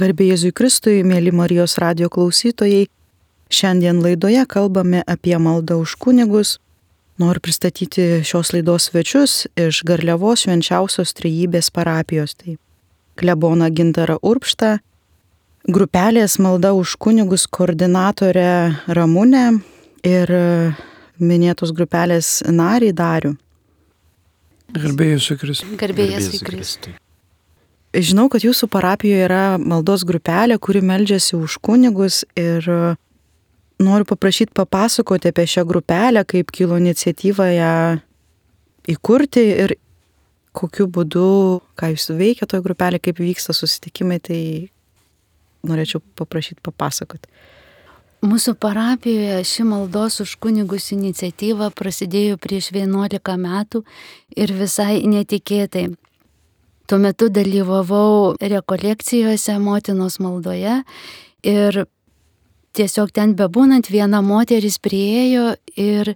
Garbė Jėzui Kristui, mėly Marijos radio klausytojai, šiandien laidoje kalbame apie maldą už kunigus. Noriu pristatyti šios laidos svečius iš Garliavos švenčiausios trejybės parapijos. Tai klebona Gintara Urpšta, grupelės malda už kunigus koordinatorė Ramūnė ir minėtos grupelės narį Dariu. Garbėjus Kristui. Garbėjus Kristui. Žinau, kad jūsų parapijoje yra maldos grupelė, kuri meldžiasi už kunigus ir e, noriu paprašyti papasakoti apie šią grupelę, kaip kilo iniciatyva ją įkurti ir kokiu būdu, ką jūs veikia toje grupelė, kaip vyksta susitikimai, tai norėčiau paprašyti papasakoti. Mūsų parapijoje ši maldos už kunigus iniciatyva prasidėjo prieš 11 metų ir visai netikėtai. Tuo metu dalyvavau rekolekcijose motinos maldoje ir tiesiog ten bebūnant viena moteris priejo ir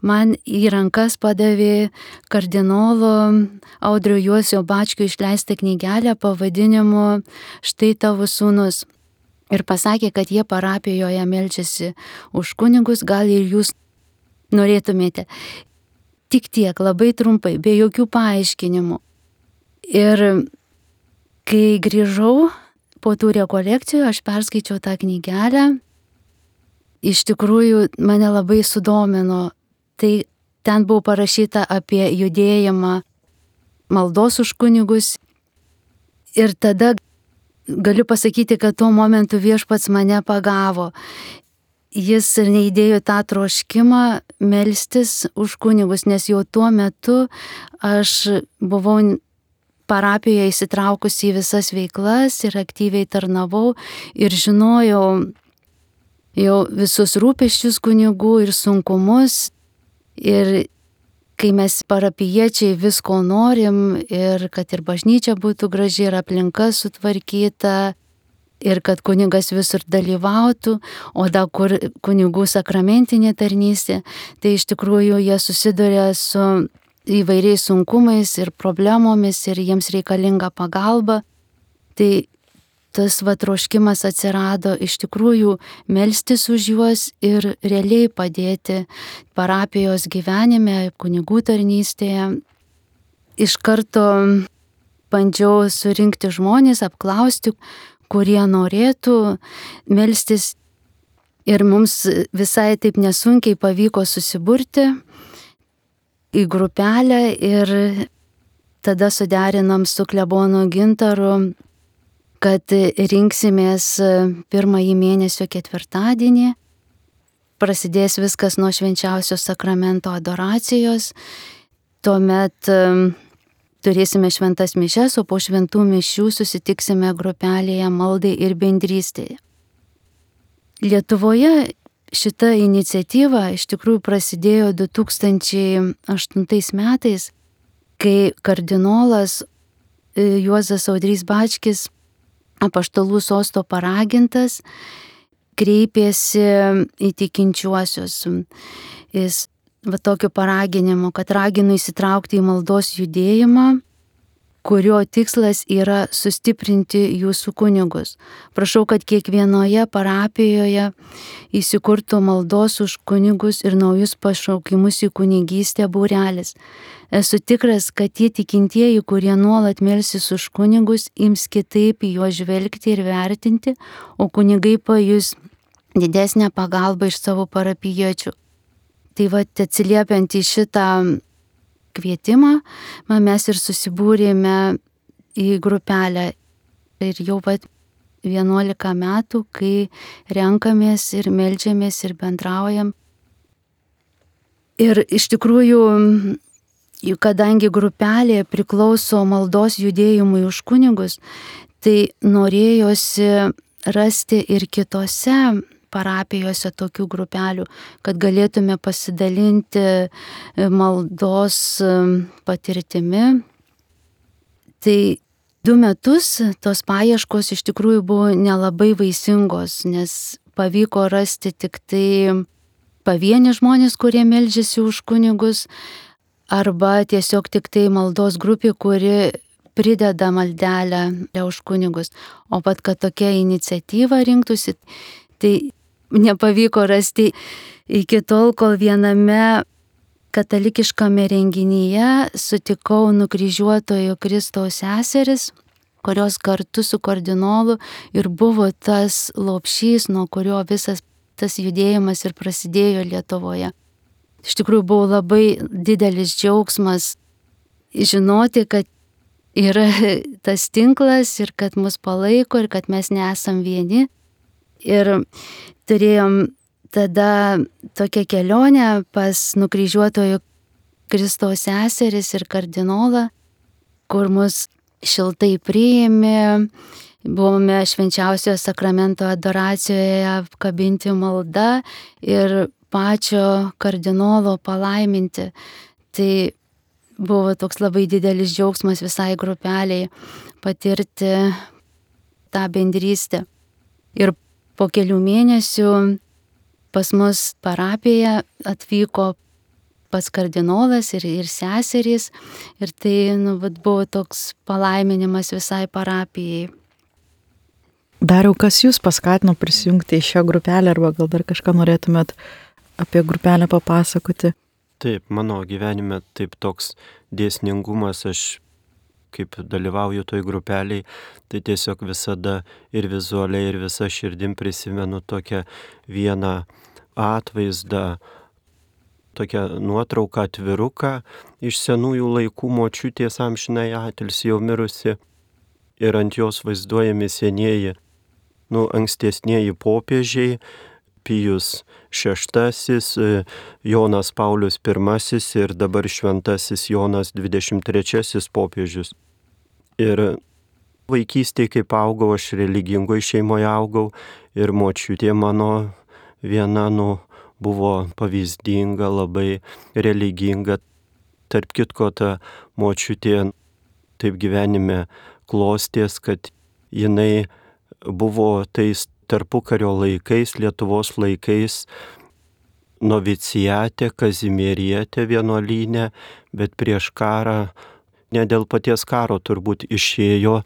man į rankas padavė kardinolo Audrio Juosio Bačkio išleistą knygelę pavadinimu Štai tavo sūnus. Ir pasakė, kad jie parapijoje melčiasi už kunigus, gal ir jūs norėtumėte. Tik tiek, labai trumpai, be jokių paaiškinimų. Ir kai grįžau po tų rekolekcijų, aš perskaičiau tą knygelę. Iš tikrųjų, mane labai sudomino. Tai ten buvo parašyta apie judėjimą maldos už kunigus. Ir tada galiu pasakyti, kad tuo momentu viešpats mane pagavo. Jis ir neįdėjo tą troškimą melstis už kunigus, nes jau tuo metu aš buvau parapijoje įsitraukusi į visas veiklas ir aktyviai tarnavau ir žinojau jau visus rūpeščius kunigų ir sunkumus. Ir kai mes parapiečiai visko norim ir kad ir bažnyčia būtų graži ir aplinka sutvarkyta. Ir kad kunigas visur dalyvautų, o da kur kunigų sakramentinė tarnystė, tai iš tikrųjų jie susiduria su įvairiais sunkumais ir problemomis ir jiems reikalinga pagalba. Tai tas vatroškimas atsirado iš tikrųjų melstis už juos ir realiai padėti parapijos gyvenime, kunigų tarnystėje. Iš karto bandžiau surinkti žmonės, apklausti, kurie norėtų melstis. Ir mums visai taip nesunkiai pavyko susiburti į grupelę ir tada suderinam su klebonu gintaru, kad rinksimės pirmąjį mėnesio ketvirtadienį. Prasidės viskas nuo švenčiausio sakramento adoracijos. Tuomet turėsime šventas mišes, o po šventų mišių susitiksime grupelėje maldai ir bendrystėje. Lietuvoje šita iniciatyva iš tikrųjų prasidėjo 2008 metais, kai kardinolas e, Juozas Audrys Bačkis, apaštalų sosto paragintas, kreipėsi į tikinčiuosius. Jis va tokiu paraginimu, kad raginu įsitraukti į maldos judėjimą kurio tikslas yra sustiprinti jūsų kunigus. Prašau, kad kiekvienoje parapijoje įsikurtų maldos už kunigus ir naujus pašaukimus į kunigystę būrelis. Esu tikras, kad tie tikintieji, kurie nuolat melsis už kunigus, ims kitaip į juos žvelgti ir vertinti, o kunigai pajus didesnę pagalbą iš savo parapiečių. Tai va, atsiliepiant į šitą kvietimą, mes ir susibūrėme į grupelę. Ir jau pat 11 metų, kai renkamės ir melžiamės ir bendraujam. Ir iš tikrųjų, kadangi grupelė priklauso maldos judėjimui už kunigus, tai norėjosi rasti ir kitose parapijose tokių grupelių, kad galėtume pasidalinti e, maldos e, patirtimi. Tai du metus tos paieškos iš tikrųjų buvo nelabai vaisingos, nes pavyko rasti tik tai pavieni žmonės, kurie melžiasi už kunigus, arba tiesiog tik tai maldos grupė, kuri prideda maldelę už kunigus. O pat, kad tokia iniciatyva rinktųsi, tai nepavyko rasti iki tol, kol viename katalikiškame renginyje sutikau nukryžiuotojo Kristaus seseris, kurios kartu su kardinolu ir buvo tas lopšys, nuo kurio visas tas judėjimas ir prasidėjo Lietuvoje. Iš tikrųjų buvo labai didelis džiaugsmas žinoti, kad yra tas tinklas ir kad mus palaiko ir kad mes nesam vieni. Ir turėjom tada tokią kelionę pas nukryžiuotojų Kristaus seseris ir kardinolą, kur mus šiltai priėmė, buvome švenčiausiojo sakramento adoracijoje apkabinti malda ir pačio kardinolo palaiminti. Tai buvo toks labai didelis džiaugsmas visai grupeliai patirti tą bendrystę. Ir po kelių mėnesių pas mus parapiją atvyko pats kardinolas ir, ir seserys. Ir tai nu, vat, buvo toks palaiminimas visai parapijai. Dariau, kas jūs paskatino prisijungti į šią grupelę arba gal dar kažką norėtumėt apie grupelę papasakoti? Taip, mano gyvenime taip toks dėsningumas, aš kaip dalyvauju toj grupeliai, tai tiesiog visada ir vizualiai, ir visa širdim prisimenu tokią vieną atvaizdą, tokią nuotrauką atviruką iš senųjų laikų močiutės amžinai atilsi jau mirusi ir ant jos vaizduojami senieji, nu, ankstesnieji popiežiai, Pijus VI, Jonas Paulius I ir dabar šventasis Jonas XXIII popiežius. Ir vaikystėje, kaip augau, aš religingoje šeimoje augau ir močiutė mano viena, nu, buvo pavyzdinga, labai religinga. Tarp kitko, ta močiutė taip gyvenime klostės, kad jinai buvo tais tarpukario laikais, Lietuvos laikais novicijate, kazimierietė vienuolynė, bet prieš karą, ne dėl paties karo turbūt išėjo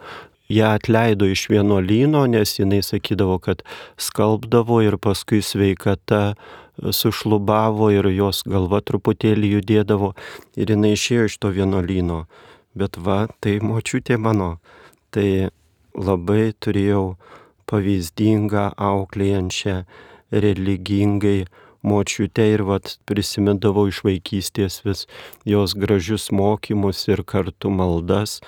ją atleido iš vienuolyno, nes jinai sakydavo, kad skalbdavo ir paskui sveikata sušlubavo ir jos galva truputėlį judėdavo ir jinai išėjo iš to vienuolyno. Bet va, tai močiutė mano, tai labai turėjau pavyzdingą, auklėjančią, religingai močiutę ir vat prisimindavau iš vaikystės vis jos gražius mokymus ir kartu maldas,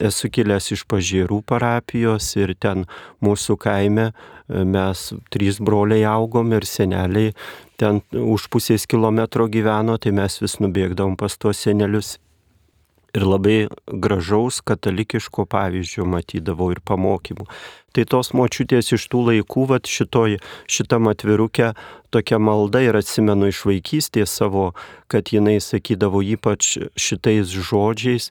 esu kilęs iš pažėrų parapijos ir ten mūsų kaime e, mes trys broliai augom ir seneliai ten už pusės kilometro gyveno, tai mes vis nubėgdavom pas tuos senelius. Ir labai gražaus katalikiško pavyzdžio matydavau ir pamokymų. Tai tos močiutės iš tų laikų, vat šitoj, šitam atvirukė tokia malda ir atsimenu iš vaikystės savo, kad jinai sakydavo ypač šitais žodžiais,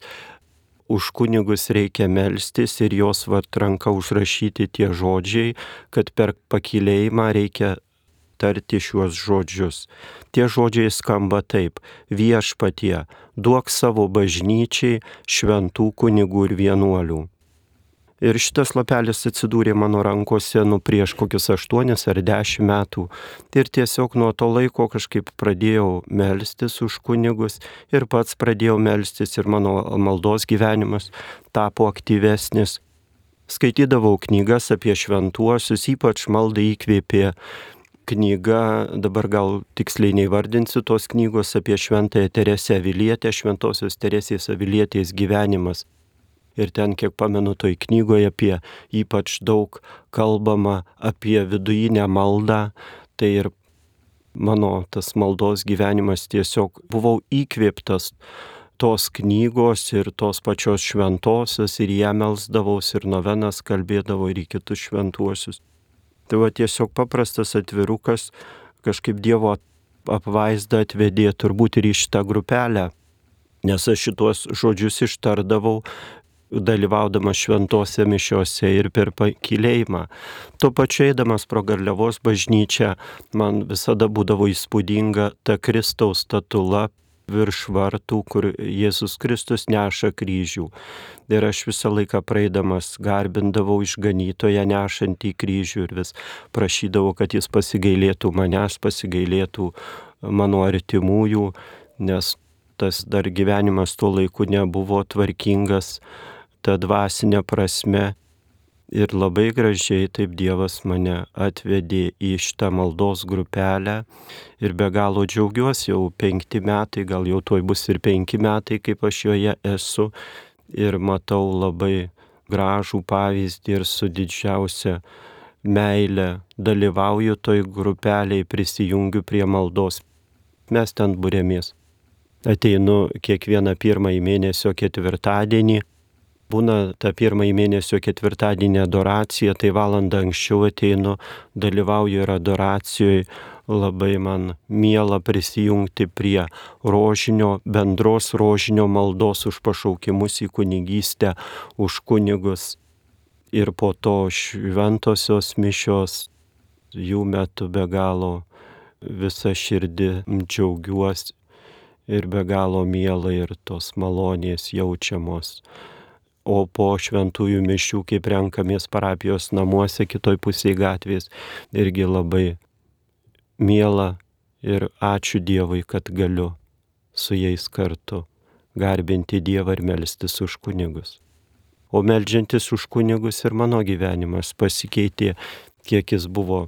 už kunigus reikia melstis ir jos vat ranka užrašyti tie žodžiai, kad per pakilėjimą reikia tarti šiuos žodžius. Tie žodžiai skamba taip - viešpatie, duok savo bažnyčiai šventų kunigų ir vienuolių. Ir šitas lapelis atsidūrė mano rankose nu prieš kokius aštuonis ar dešimt metų. Ir tiesiog nuo to laiko kažkaip pradėjau melstis už kunigus ir pats pradėjau melstis ir mano maldos gyvenimas tapo aktyvesnis. Skaitydavau knygas apie šventuosius, ypač maldą įkvėpė knyga, dabar gal tiksliai neįvardinsiu tos knygos apie šventąją Teresę Avilietę, šventosios Teresės Avilietės gyvenimas ir ten, kiek pamenu, toj knygoje apie ypač daug kalbama apie vidujinę maldą, tai ir mano tas maldos gyvenimas tiesiog buvau įkvėptas tos knygos ir tos pačios šventosios ir ją melsdavaus ir novenas kalbėdavo ir į kitus šventuosius. Tai va tiesiog paprastas atvirukas kažkaip Dievo apvaizda atvedė turbūt ir į šitą grupelę, nes aš šitos žodžius ištardavau dalyvaudamas šventose mišiose ir per pakilėjimą. Tuo pačiu eidamas pro Garliavos bažnyčią man visada būdavo įspūdinga ta Kristaus statula virš vartų, kur Jėzus Kristus neša kryžių. Ir aš visą laiką praeidamas garbindavau išganytoje nešantį kryžių ir vis prašydavau, kad jis pasigailėtų manęs, pasigailėtų mano artimųjų, nes tas dar gyvenimas tuo laiku nebuvo tvarkingas, ta dvasinė prasme. Ir labai gražiai taip Dievas mane atvedė į šitą maldos grupelę ir be galo džiaugiuosi, jau penkti metai, gal jau tuoj bus ir penki metai, kaip aš joje esu ir matau labai gražų pavyzdį ir su didžiausia meilė dalyvauju toj grupeliai, prisijungiu prie maldos. Mes ten būrėmės. Ateinu kiekvieną pirmąjį mėnesio ketvirtadienį būna tą pirmąjį mėnesio ketvirtadienį adoracija, tai valandą anksčiau ateinu, dalyvauju ir adoracijoje, labai man miela prisijungti prie rožinio, bendros rožinio maldos už pašaukimus į kunigystę, už kunigus. Ir po to šventosios mišios, jų metu be galo visą širdį džiaugiuosi ir be galo miela ir tos malonės jaučiamos o po šventųjų mišių, kaip renkamės parapijos namuose kitoj pusėje gatvės, irgi labai miela ir ačiū Dievui, kad galiu su jais kartu garbinti Dievą ir melstis už kunigus. O melžiantis už kunigus ir mano gyvenimas pasikeitė, kiek jis buvo.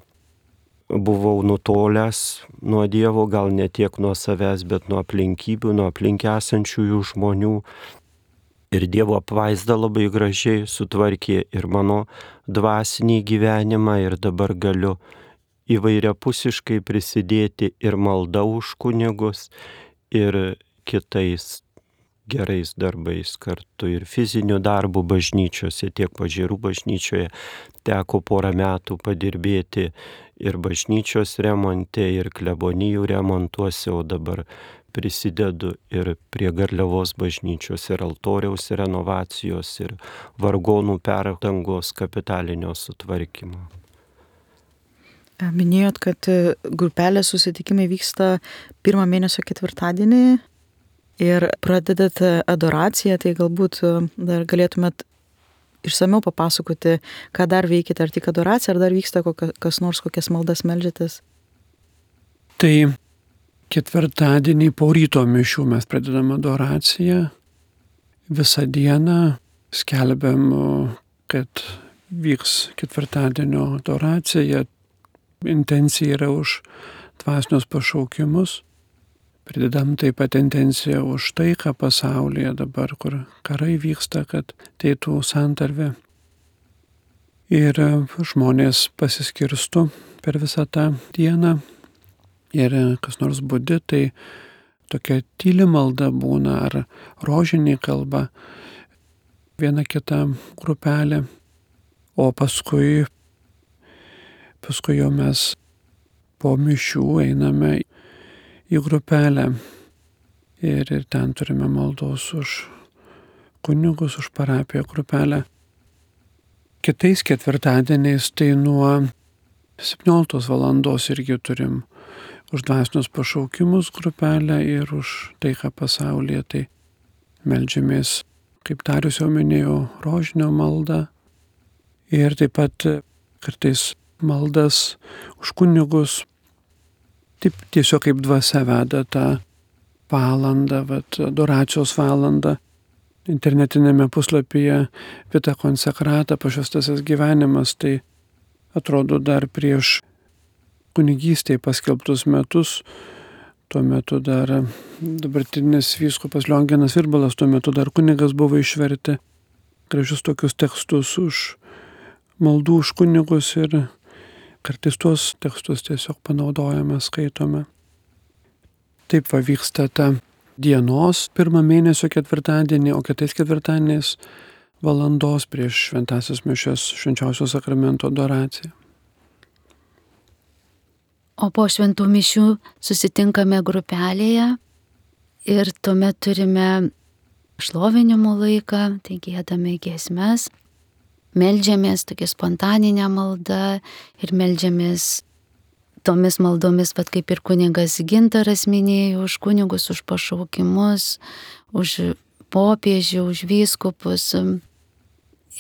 Buvau nutolęs nuo Dievo, gal ne tiek nuo savęs, bet nuo aplinkybių, nuo aplink esančiųjų žmonių, ir Dievo apvaizda labai gražiai sutvarkė ir mano dvasinį gyvenimą ir dabar galiu įvairiapusiškai prisidėti ir malda už kunigus, ir kitais gerais darbais kartu ir fiziniu darbu bažnyčiose, tiek pažiūrų bažnyčioje. Teko porą metų padirbėti ir bažnyčios remonte, ir klebonijų remontuose, o dabar prisidedu ir prie Garliavos bažnyčios, ir altoriaus renovacijos, ir vargonų perdangos kapitalinio sutvarkymo. Minėjot, kad e, grupelės susitikimai vyksta pirmą mėnesio ketvirtadienį ir pradedat adoraciją, tai galbūt e, dar galėtumėt išsameu papasakoti, ką dar veikite, ar tik adoracija, ar dar vyksta kokia, kas nors, kokias maldas melžiatės. Tai Ketvirtadienį po ryto mišių mes pradedame adoraciją. Visą dieną skelbiam, kad vyks ketvirtadienio adoracija. Intencija yra už dvasinius pašaukimus. Pridedam taip pat intenciją už taiką pasaulyje dabar, kur karai vyksta, kad teitų santarvė. Ir žmonės pasiskirstų per visą tą dieną ir kas nors būdi, tai tokia tyli malda būna ar rožinė kalba, viena kita grupelė, o paskui, paskui jau mes po mišių einame į grupelę ir, ir ten turime maldos už kunigus, už parapiją grupelę. Kitais ketvirtadieniais tai nuo 17 valandos irgi turim už dvasinius pašaukimus grupelę ir už taiką pasaulyje. Tai melžiamės, kaip Darius jau minėjo, rožinio maldą ir taip pat kartais maldas už kunigus. Taip tiesiog kaip dvasia veda tą valandą, vat, adoracijos valandą. Internetinėme puslapyje Vita konsekrata pašvestasis gyvenimas, tai atrodo dar prieš kunigystėje paskelbtus metus. Tuo metu dar dabartinis vyskupas Lionginas Virbalas, tuo metu dar kunigas buvo išverti gražius tokius tekstus už maldų už kunigus ir kartais tuos tekstus tiesiog panaudojame, skaitome. Taip va vyksta ta dienos pirmą mėnesio ketvirtadienį, o kitais ketvirtadieniais valandos prieš šventasias mišės švenčiausio sakramento adoraciją. O po šventų mišių susitinkame grupelėje ir tuomet turime šlovinimo laiką, tai gėdame giesmes, melžiamės tokia spontaninė malda ir melžiamės tomis maldomis, vad kaip ir kunigas Gintaras minėjo, už kunigus, už pašaukimus, už popiežių, už vyskupus.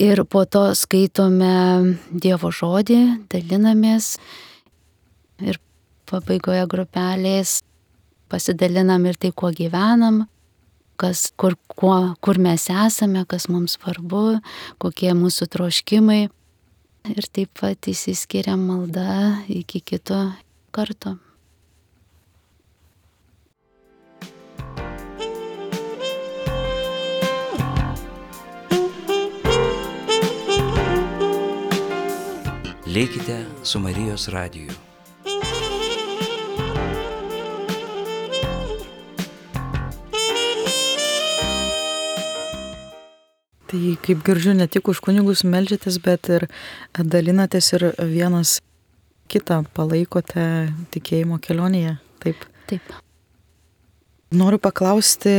Ir po to skaitome Dievo žodį, dalinamės ir pabaigoje grupelės pasidalinam ir tai, kuo gyvenam, kas, kur, kuo, kur mes esame, kas mums svarbu, kokie mūsų troškimai. Ir taip pat įsiskiria malda iki kito karto. Likite su Marijos radiju. Kaip girdžiu, ne tik už kunigus melžiatės, bet ir dalinatės ir vienas kitą palaikote tikėjimo kelionėje. Taip. Taip. Noriu paklausti,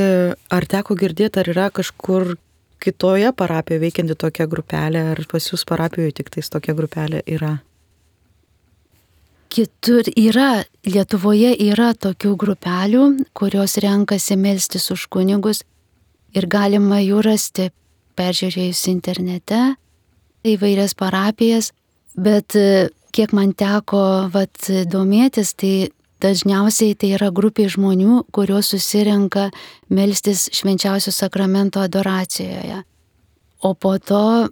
ar teko girdėti, ar yra kažkur kitoje parapijoje veikianti tokia grupelė, ar pas jūs parapijoje tik tais tokia grupelė yra? Kitur yra, Lietuvoje yra tokių grupelių, kurios renkasi melstis už kunigus ir galima jų rasti peržiūrėjus internete įvairias parapijas, bet e, kiek man teko vat, domėtis, tai dažniausiai tai yra grupė žmonių, kurios susirenka melstis švenčiausio sakramento adoracijoje. O po to,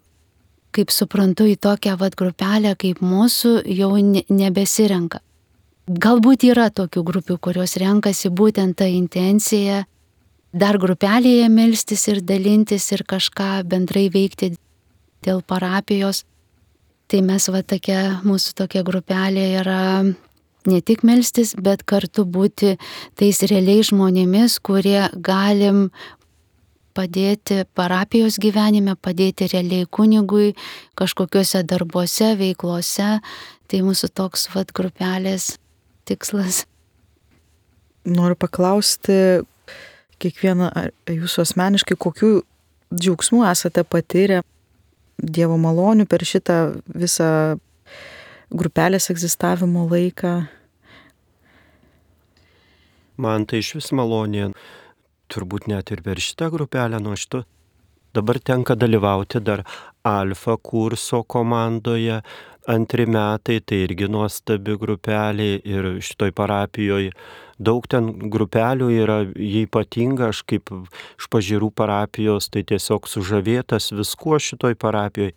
kaip suprantu, į tokią vat grupelę kaip mūsų jau nebesirenka. Galbūt yra tokių grupių, kurios renkasi būtent tą intenciją dar grupelėje melstis ir dalintis ir kažką bendrai veikti dėl parapijos. Tai mes va tokia, mūsų tokia grupelė yra ne tik melstis, bet kartu būti tais realiais žmonėmis, kurie galim padėti parapijos gyvenime, padėti realiai kunigui kažkokiuose darbuose, veiklose. Tai mūsų toks vad grupelės tikslas. Noriu paklausti, kiekvieną jūsų asmeniškai, kokių džiaugsmų esate patyrę Dievo malonių per šitą visą grupelės egzistavimo laiką? Man tai iš vis malonė, turbūt net ir per šitą grupelę nuo šito. Dabar tenka dalyvauti dar alfa kurso komandoje, antri metai, tai irgi nuostabi grupelė ir šitoj parapijoje daug ten grupelių yra, jie ypatinga, aš kaip iš pažiūrų parapijos, tai tiesiog sužavėtas viskuo šitoj parapijoje.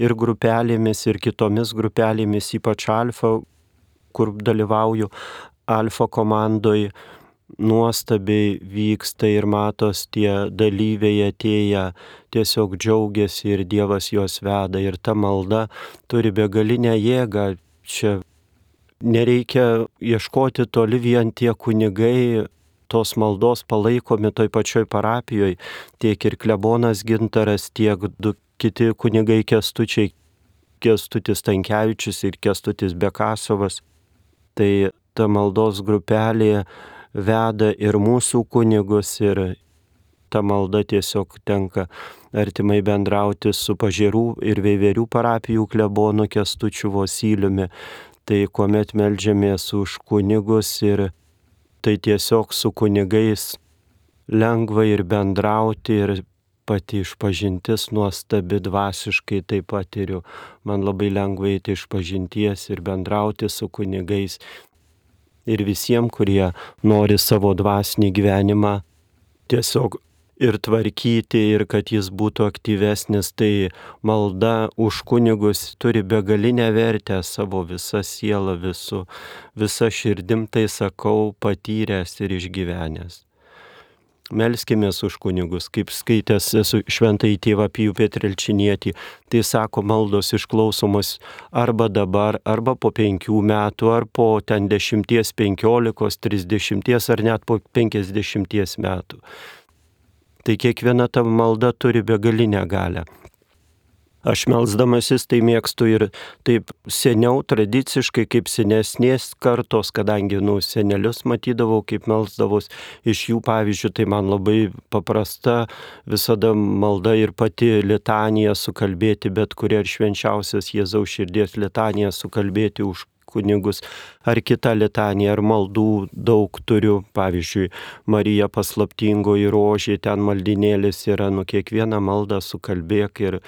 Ir grupelėmis, ir kitomis grupelėmis, ypač alfa, kur dalyvauju alfa komandoje, nuostabiai vyksta ir matos tie dalyviai atėję, tiesiog džiaugiasi ir Dievas juos veda ir ta malda turi begalinę jėgą. Čia nereikia ieškoti toli vien tie kunigai tos maldos palaikomi toj pačioj parapijoje, tiek ir klebonas Gintaras, tiek du kiti kunigai kestučiai, kestutis Tankievičius ir kestutis Bekasovas. Tai ta maldos grupelė veda ir mūsų kunigus ir ta malda tiesiog tenka artimai bendrauti su pažiūrų ir veiverių parapijų klebonu kestučiu Vosyliumi, tai kuomet melžiamės už kunigus ir tai tiesiog su kunigais lengva ir bendrauti ir pati išpažintis nuostabi dvasiškai taip patiriu. Man labai lengva eiti iš pažinties ir bendrauti su kunigais. Ir visiems, kurie nori savo dvasinį gyvenimą tiesiog ir tvarkyti ir kad jis būtų aktyvesnis, tai malda už kunigus turi begalinę vertę savo visą sielą, visų, visą širdim, tai sakau, patyręs ir išgyvenęs. Melskimės už kunigus, kaip skaitęs esu šventai tėvą Pijų Petrilčinietį, tai sako maldos išklausomos arba dabar, arba po penkių metų, ar po ten dešimties, penkiolikos, trisdešimties, ar net po penkisdešimties metų tai kiekviena ta malda turi begalinę galę. Aš melzdamasis tai mėgstu ir taip seniau, tradiciškai, kaip senesnės kartos, kadangi, nu, senelius matydavau, kaip melzdavos iš jų pavyzdžių, tai man labai paprasta visada malda ir pati litanija sukalbėti, bet kuria ir švenčiausias Jėzaus širdies litanija sukalbėti už kunigus, ar kitą litaniją, ar maldų daug turiu, pavyzdžiui, Marija paslaptingoji rožė, ten maldinėlis yra, nu kiekvieną maldą sukalbėk ir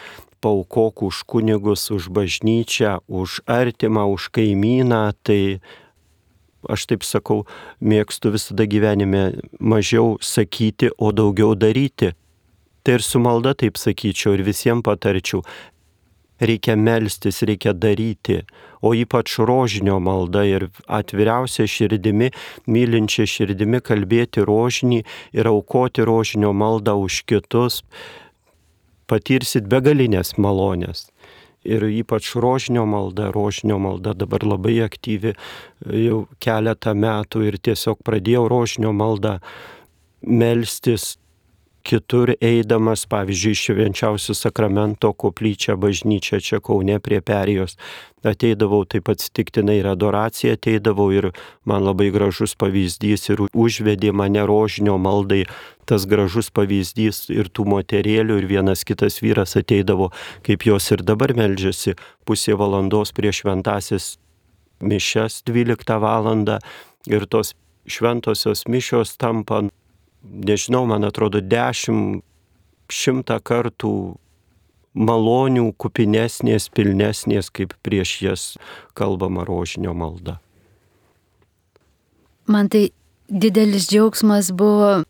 paukok už kunigus, už bažnyčią, už artimą, už kaimyną, tai aš taip sakau, mėgstu visada gyvenime mažiau sakyti, o daugiau daryti. Tai ir su malda taip sakyčiau ir visiems patarčiau, reikia melstis, reikia daryti, o ypač rožinio malda ir atviriausia širdimi, mylinčia širdimi kalbėti rožinį ir aukoti rožinio maldą už kitus, patirsit begalinės malonės. Ir ypač rožinio malda, rožinio malda dabar labai aktyvi jau keletą metų ir tiesiog pradėjau rožinio maldą melstis kitur eidamas, pavyzdžiui, švenčiausių sakramento koplyčią, bažnyčią čia Kaune prie perijos, ateidavau taip atsitiktinai ir adoraciją ateidavau ir man labai gražus pavyzdys ir užvedė mane rožinio maldai tas gražus pavyzdys ir tų moterėlių ir vienas kitas vyras ateidavo, kaip jos ir dabar meldžiasi, pusė valandos prieš šventasis mišes 12 val. ir tos šventosios mišios tampa nežinau, man atrodo, dešimt, šimtą kartų malonių, kupinesnės, pilnesnės, kaip prieš jas kalbama rožinio malda. Man tai didelis džiaugsmas buvo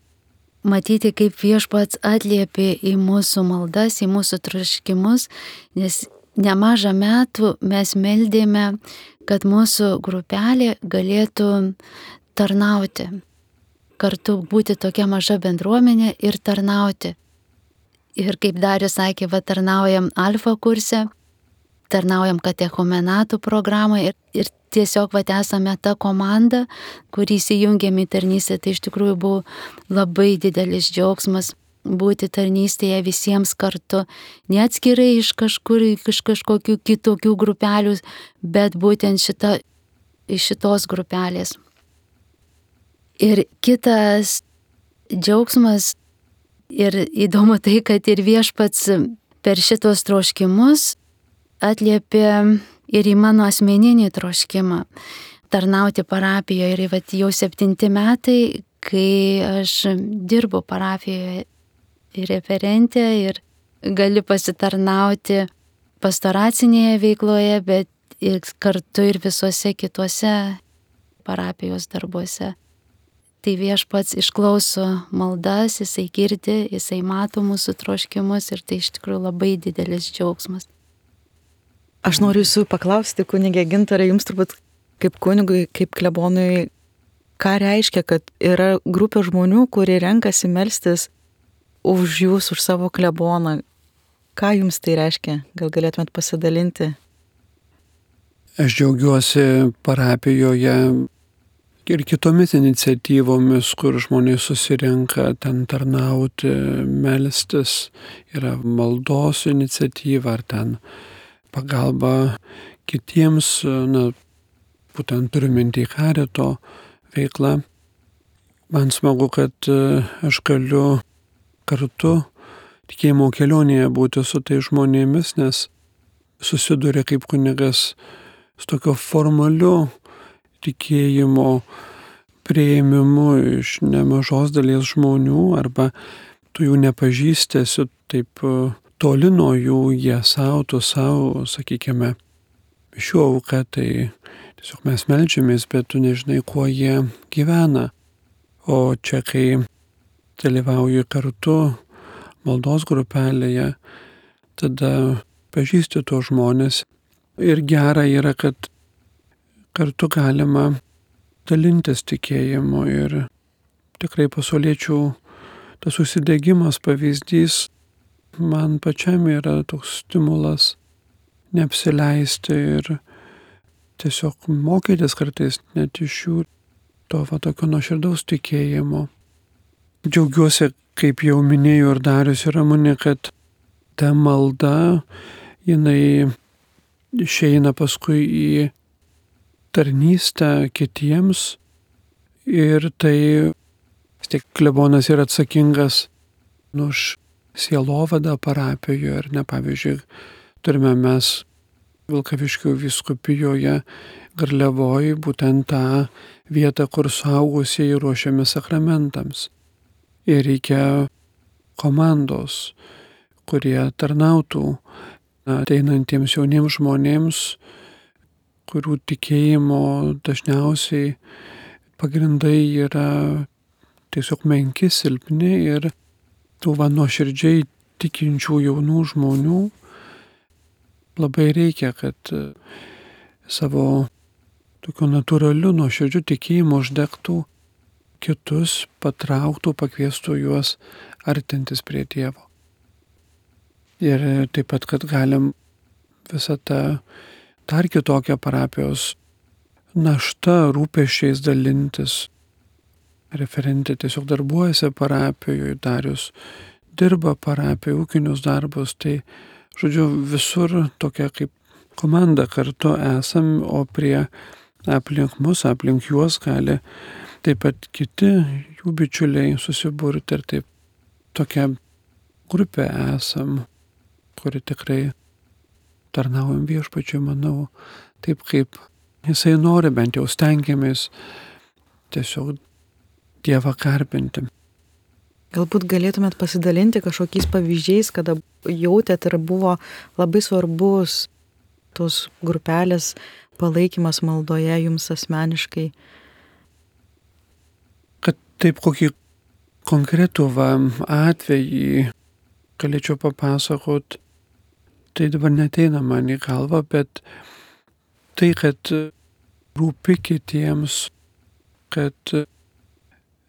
matyti, kaip viešpats atliepė į mūsų maldas, į mūsų troškimus, nes nemažą metų mes meldėme, kad mūsų grupelė galėtų tarnauti kartu būti tokia maža bendruomenė ir tarnauti. Ir kaip Darius sakė, va tarnaujam alfa kurse, tarnaujam katechomenatų programą ir, ir tiesiog va esame ta komanda, kurį įsijungėm į tarnystę, tai iš tikrųjų buvo labai didelis džiaugsmas būti tarnystėje visiems kartu, neatskirai iš kažkur, iš kažkokių kitokių grupelių, bet būtent šita, iš šitos grupelės. Ir kitas džiaugsmas ir įdomu tai, kad ir viešpats per šitos troškimus atliepė ir į mano asmeninį troškimą tarnauti parapijoje. Ir vat, jau septinti metai, kai aš dirbu parapijoje ir referentė ir gali pasitarnauti pastoracinėje veikloje, bet ir kartu ir visuose kituose parapijos darbuose tai viešpats išklauso maldas, jisai girdi, jisai mato mūsų troškimus ir tai iš tikrųjų labai didelis džiaugsmas. Aš noriu jūsų paklausti, kunigė Gintarai, jums turbūt kaip kunigui, kaip klebonui, ką reiškia, kad yra grupė žmonių, kurie renkasi melstis už jūs, už savo kleboną. Ką jums tai reiškia? Gal galėtumėt pasidalinti? Aš džiaugiuosi parapijoje ir kitomis iniciatyvomis, kur žmonės susirenka ten tarnauti, melstis, yra maldos iniciatyva ar ten pagalba kitiems, na, būtent turiu mintį karito veiklą. Man smagu, kad e, aš galiu kartu tikėjimo kelionėje būti su tai žmonėmis, nes susiduria kaip kunigas su tokio formaliu tikėjimo prieimimu iš nemažos dalies žmonių arba tu jų nepažįsti, esi taip e, toli nuo jų, jie savo, tu savo, sakykime, šiuo auka, tai tiesiog mes melžiamės, bet tu nežinai, kuo jie gyvena. O čia, kai dalyvauji kartu maldos grupelėje, tada pažįsti tuos žmonės. Ir gera yra, kad kartu galima dalintis tikėjimu ir tikrai pasauliečių tas susidegimas pavyzdys man pačiam yra toks stimulas neapsileisti ir tiesiog mokytis kartais net iš jų to va tokio nuoširdaus tikėjimo. Džiaugiuosi, kaip jau minėjau ir Darius ir Ramunė, kad ta malda, jinai išeina paskui į tarnystę kitiems ir tai vis tiek klebonas yra atsakingas nu, už sielovadą parapijoje ir ne pavyzdžiui turime mes Vilkaviškių viskupijoje Garliavoji būtent tą vietą, kur suaugusieji ruošiami sakramentams. Ir reikia komandos, kurie tarnautų ateinantiems jauniems žmonėms, kurių tikėjimo dažniausiai pagrindai yra tiesiog menki, silpni ir tų va nuoširdžiai tikinčių jaunų žmonių labai reikia, kad savo tokiu natūraliu nuoširdžiu tikėjimu uždegtų kitus, patrauktų, pakviestų juos artintis prie Dievo. Ir taip pat, kad galim visą tą dar kitokią parapijos naštą rūpeščiais dalintis. Referentė tiesiog darbuojasi parapijoje, darius dirba parapijoje, ūkinius darbus, tai, žodžiu, visur tokia kaip komanda kartu esam, o prie aplink mus, aplink juos gali taip pat kiti jų bičiuliai susiburti ir taip tokia grupė esam, kuri tikrai tarnaujam viešpačiu, manau, taip kaip jisai nori, bent jau stengiamės tiesiog Dievą garbinti. Galbūt galėtumėt pasidalinti kažkokiais pavyzdžiais, kada jautėt ir buvo labai svarbus tos grupelės palaikymas maldoje jums asmeniškai? Kad taip kokį konkretų atvejį galėčiau papasakot, tai dabar neteina man į galvą, bet tai, kad rūpi kitiems, kad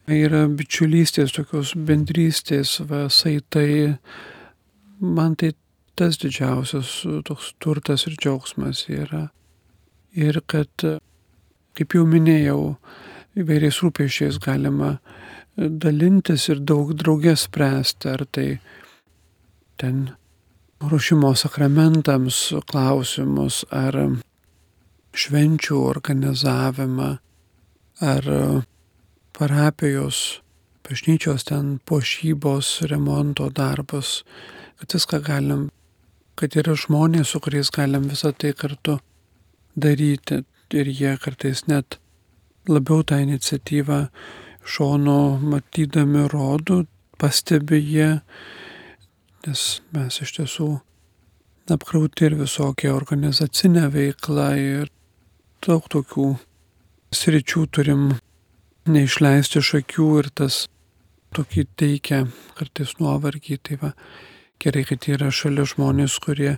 yra bičiulystės, tokios bendrystės, va, saitai, man tai tas didžiausias toks turtas ir džiaugsmas yra. Ir kad, kaip jau minėjau, įvairiais rūpešiais galima dalintis ir daug draugės spręsti, ar tai ten ruošimo sakramentams klausimus, ar švenčių organizavimą, ar parapijos, bažnyčios ten pošybos, remonto darbus, kad viską galim, kad yra žmonės, su kuriais galim visą tai kartu daryti. Ir jie kartais net labiau tą iniciatyvą šono matydami rodų, pastebi jie, nes mes iš tiesų apkrauti ir visokią organizacinę veiklą ir daug tokių sričių turim neišleisti iš akių ir tas tokį teikia kartais nuovargį. Tai va, gerai, kad yra šalia žmonės, kurie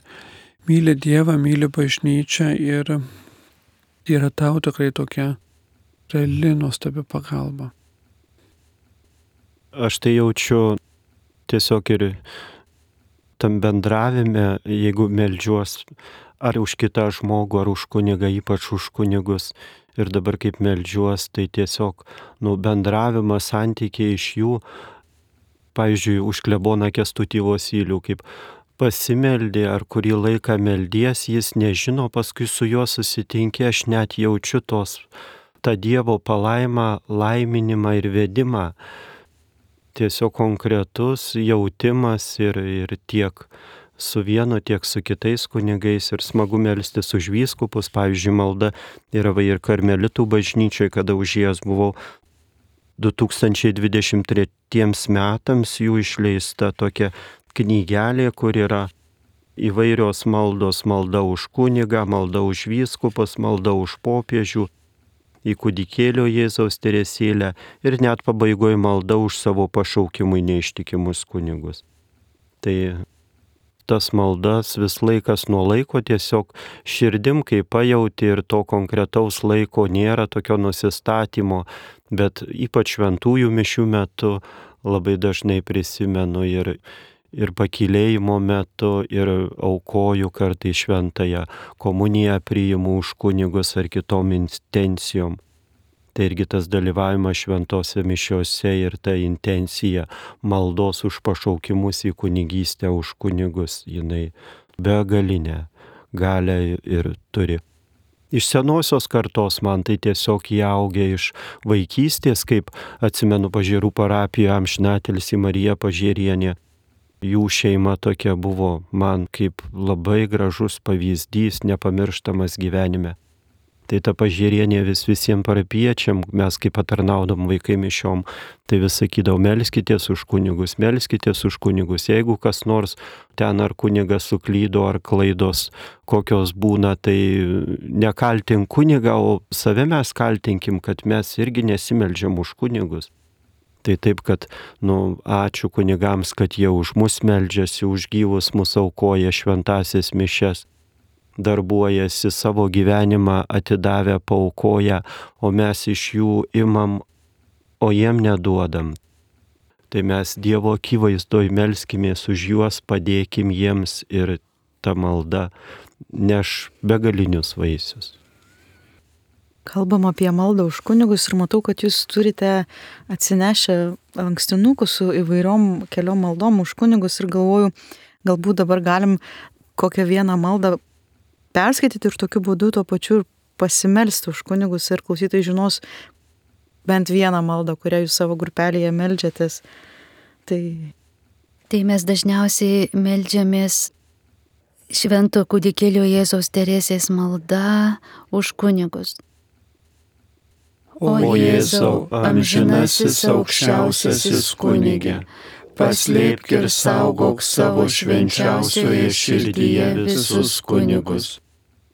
myli Dievą, myli bažnyčią ir yra tau tikrai tokia reali nuostabi pagalba. Aš tai jaučiu tiesiog ir tam bendravime, jeigu melžiuos ar už kitą žmogų, ar už kunigą, ypač už kunigus. Ir dabar kaip melžiuos, tai tiesiog, nu, bendravimas, santykiai iš jų, pavyzdžiui, už kleboną kestutyvos įlių, kaip pasimeldė ar kurį laiką meldies, jis nežino, paskui su juo susitinkė, aš net jaučiu tos tą Dievo palaimą, laiminimą ir vedimą. Tiesiog konkretus jautimas ir, ir tiek su vienu, tiek su kitais kunigais ir smagu melstis už vyskupus. Pavyzdžiui, malda yra ir karmelitų bažnyčioje, kada už jas buvau 2023 metams jų išleista tokia knygelė, kur yra įvairios maldos, malda už kunigą, malda už vyskupus, malda už popiežių, į kūdikėlio Jėzaus teresėlę ir net pabaigoje malda už savo pašaukimui neištikimus kunigus. Tai tas maldas vis laikas nuo laiko tiesiog širdim, kai pajauti ir to konkretaus laiko nėra tokio nusistatymo, bet ypač šventųjų mišių metu labai dažnai prisimenu ir ir pakilėjimo metu, ir aukoju kartai šventąją komuniją priimu už kunigus ar kitom intencijom. Tai irgi tas dalyvavimas šventose mišiuose ir ta intencija maldos už pašaukimus į kunigystę už kunigus, jinai begalinė galę ir turi. Iš senosios kartos man tai tiesiog įaugė iš vaikystės, kaip atsimenu pažiūrų parapiją Amšnatelsi Marija Pažierienė jų šeima tokia buvo man kaip labai gražus pavyzdys, nepamirštamas gyvenime. Tai ta pažiūrienė vis visiems parapiečiam, mes kaip patarnaudom vaikai mišiom, tai vis sakydavau, melskitės už kunigus, melskitės už kunigus. Jeigu kas nors ten ar kunigas suklydo, ar klaidos kokios būna, tai nekaltink kunigą, o save mes kaltinkim, kad mes irgi nesimeldžiam už kunigus. Tai taip, kad, nu, ačiū kunigams, kad jie už mus meldžiasi, už gyvus mūsų aukoja šventasias mišes darbuojasi savo gyvenimą atidavę, paukoja, o mes iš jų imam, o jiem neduodam. Tai mes Dievo akivaizdoj melskimės už juos, padėkim jiems ir ta malda neš begalinius vaisius. Kalbam apie maldą už kunigus ir matau, kad jūs turite atsinešę lankstinukų su įvairiom keliom maldom už kunigus ir galvoju, galbūt dabar galim kokią vieną maldą perskaityti ir tokiu būdu tuo pačiu ir pasimelsti už kunigus ir klausytai žinos bent vieną maldą, kurią jūs savo grupelėje melžiatės. Tai... tai mes dažniausiai melžiamės Švento kūdikėlio Jėzaus Teresės malda už kunigus. O Jėzau, amžinasis aukščiausiasis kunigė, paslėpk ir saugok savo švenčiausioje širdyje visus kunigus.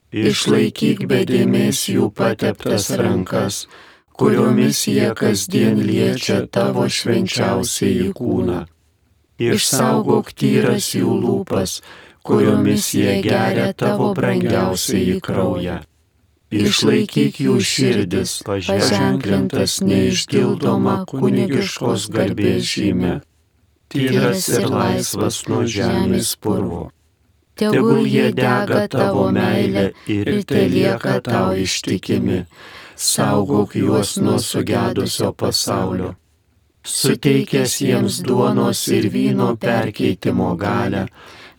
Išlaikyk bedėmės jų pateptas rankas, kuriomis jie kasdien liečia tavo švenčiausiai kūną. Išsaugok tyras jų lūpas, kuriomis jie geria tavo brangiausiai kraują. Išlaikyk jų širdis, paženklintas neišdildoma kunigiškos garbės žymė tyras ir laisvas nuo žemės purvo. Tegul jie dega tavo meilę ir te lieka tau ištikimi, saugok juos nuo sugedusio pasaulio. Suteikęs jiems duonos ir vyno perkeitimo galę,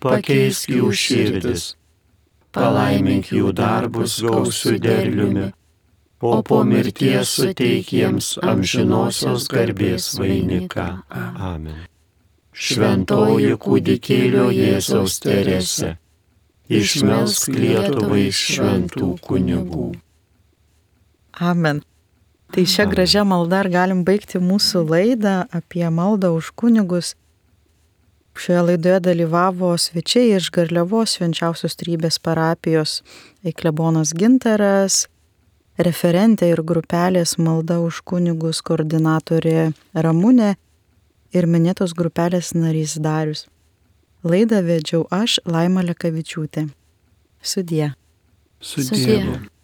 pakeisk jų širdis, palaimink jų darbus gausių derliumi, o po mirties suteik jiems amžinosios garbės vainiką. Amen šventoji kūdikėlio Jėzaus Terese, išmelsk Lietuvai šventų kunigų. Amen. Tai šią gražią maldą galim baigti mūsų laidą apie maldą už kunigus. Šioje laidoje dalyvavo svečiai iš Garliavos švenčiausios trybės parapijos Eiklebonas Ginteras, referentė ir grupelės malda už kunigus koordinatorė Ramūnė ir minėtos grupelės narys Darius. Laidą vedžiau aš, Laima Lekavičiūtė. Sudie. Sudie. Sudie.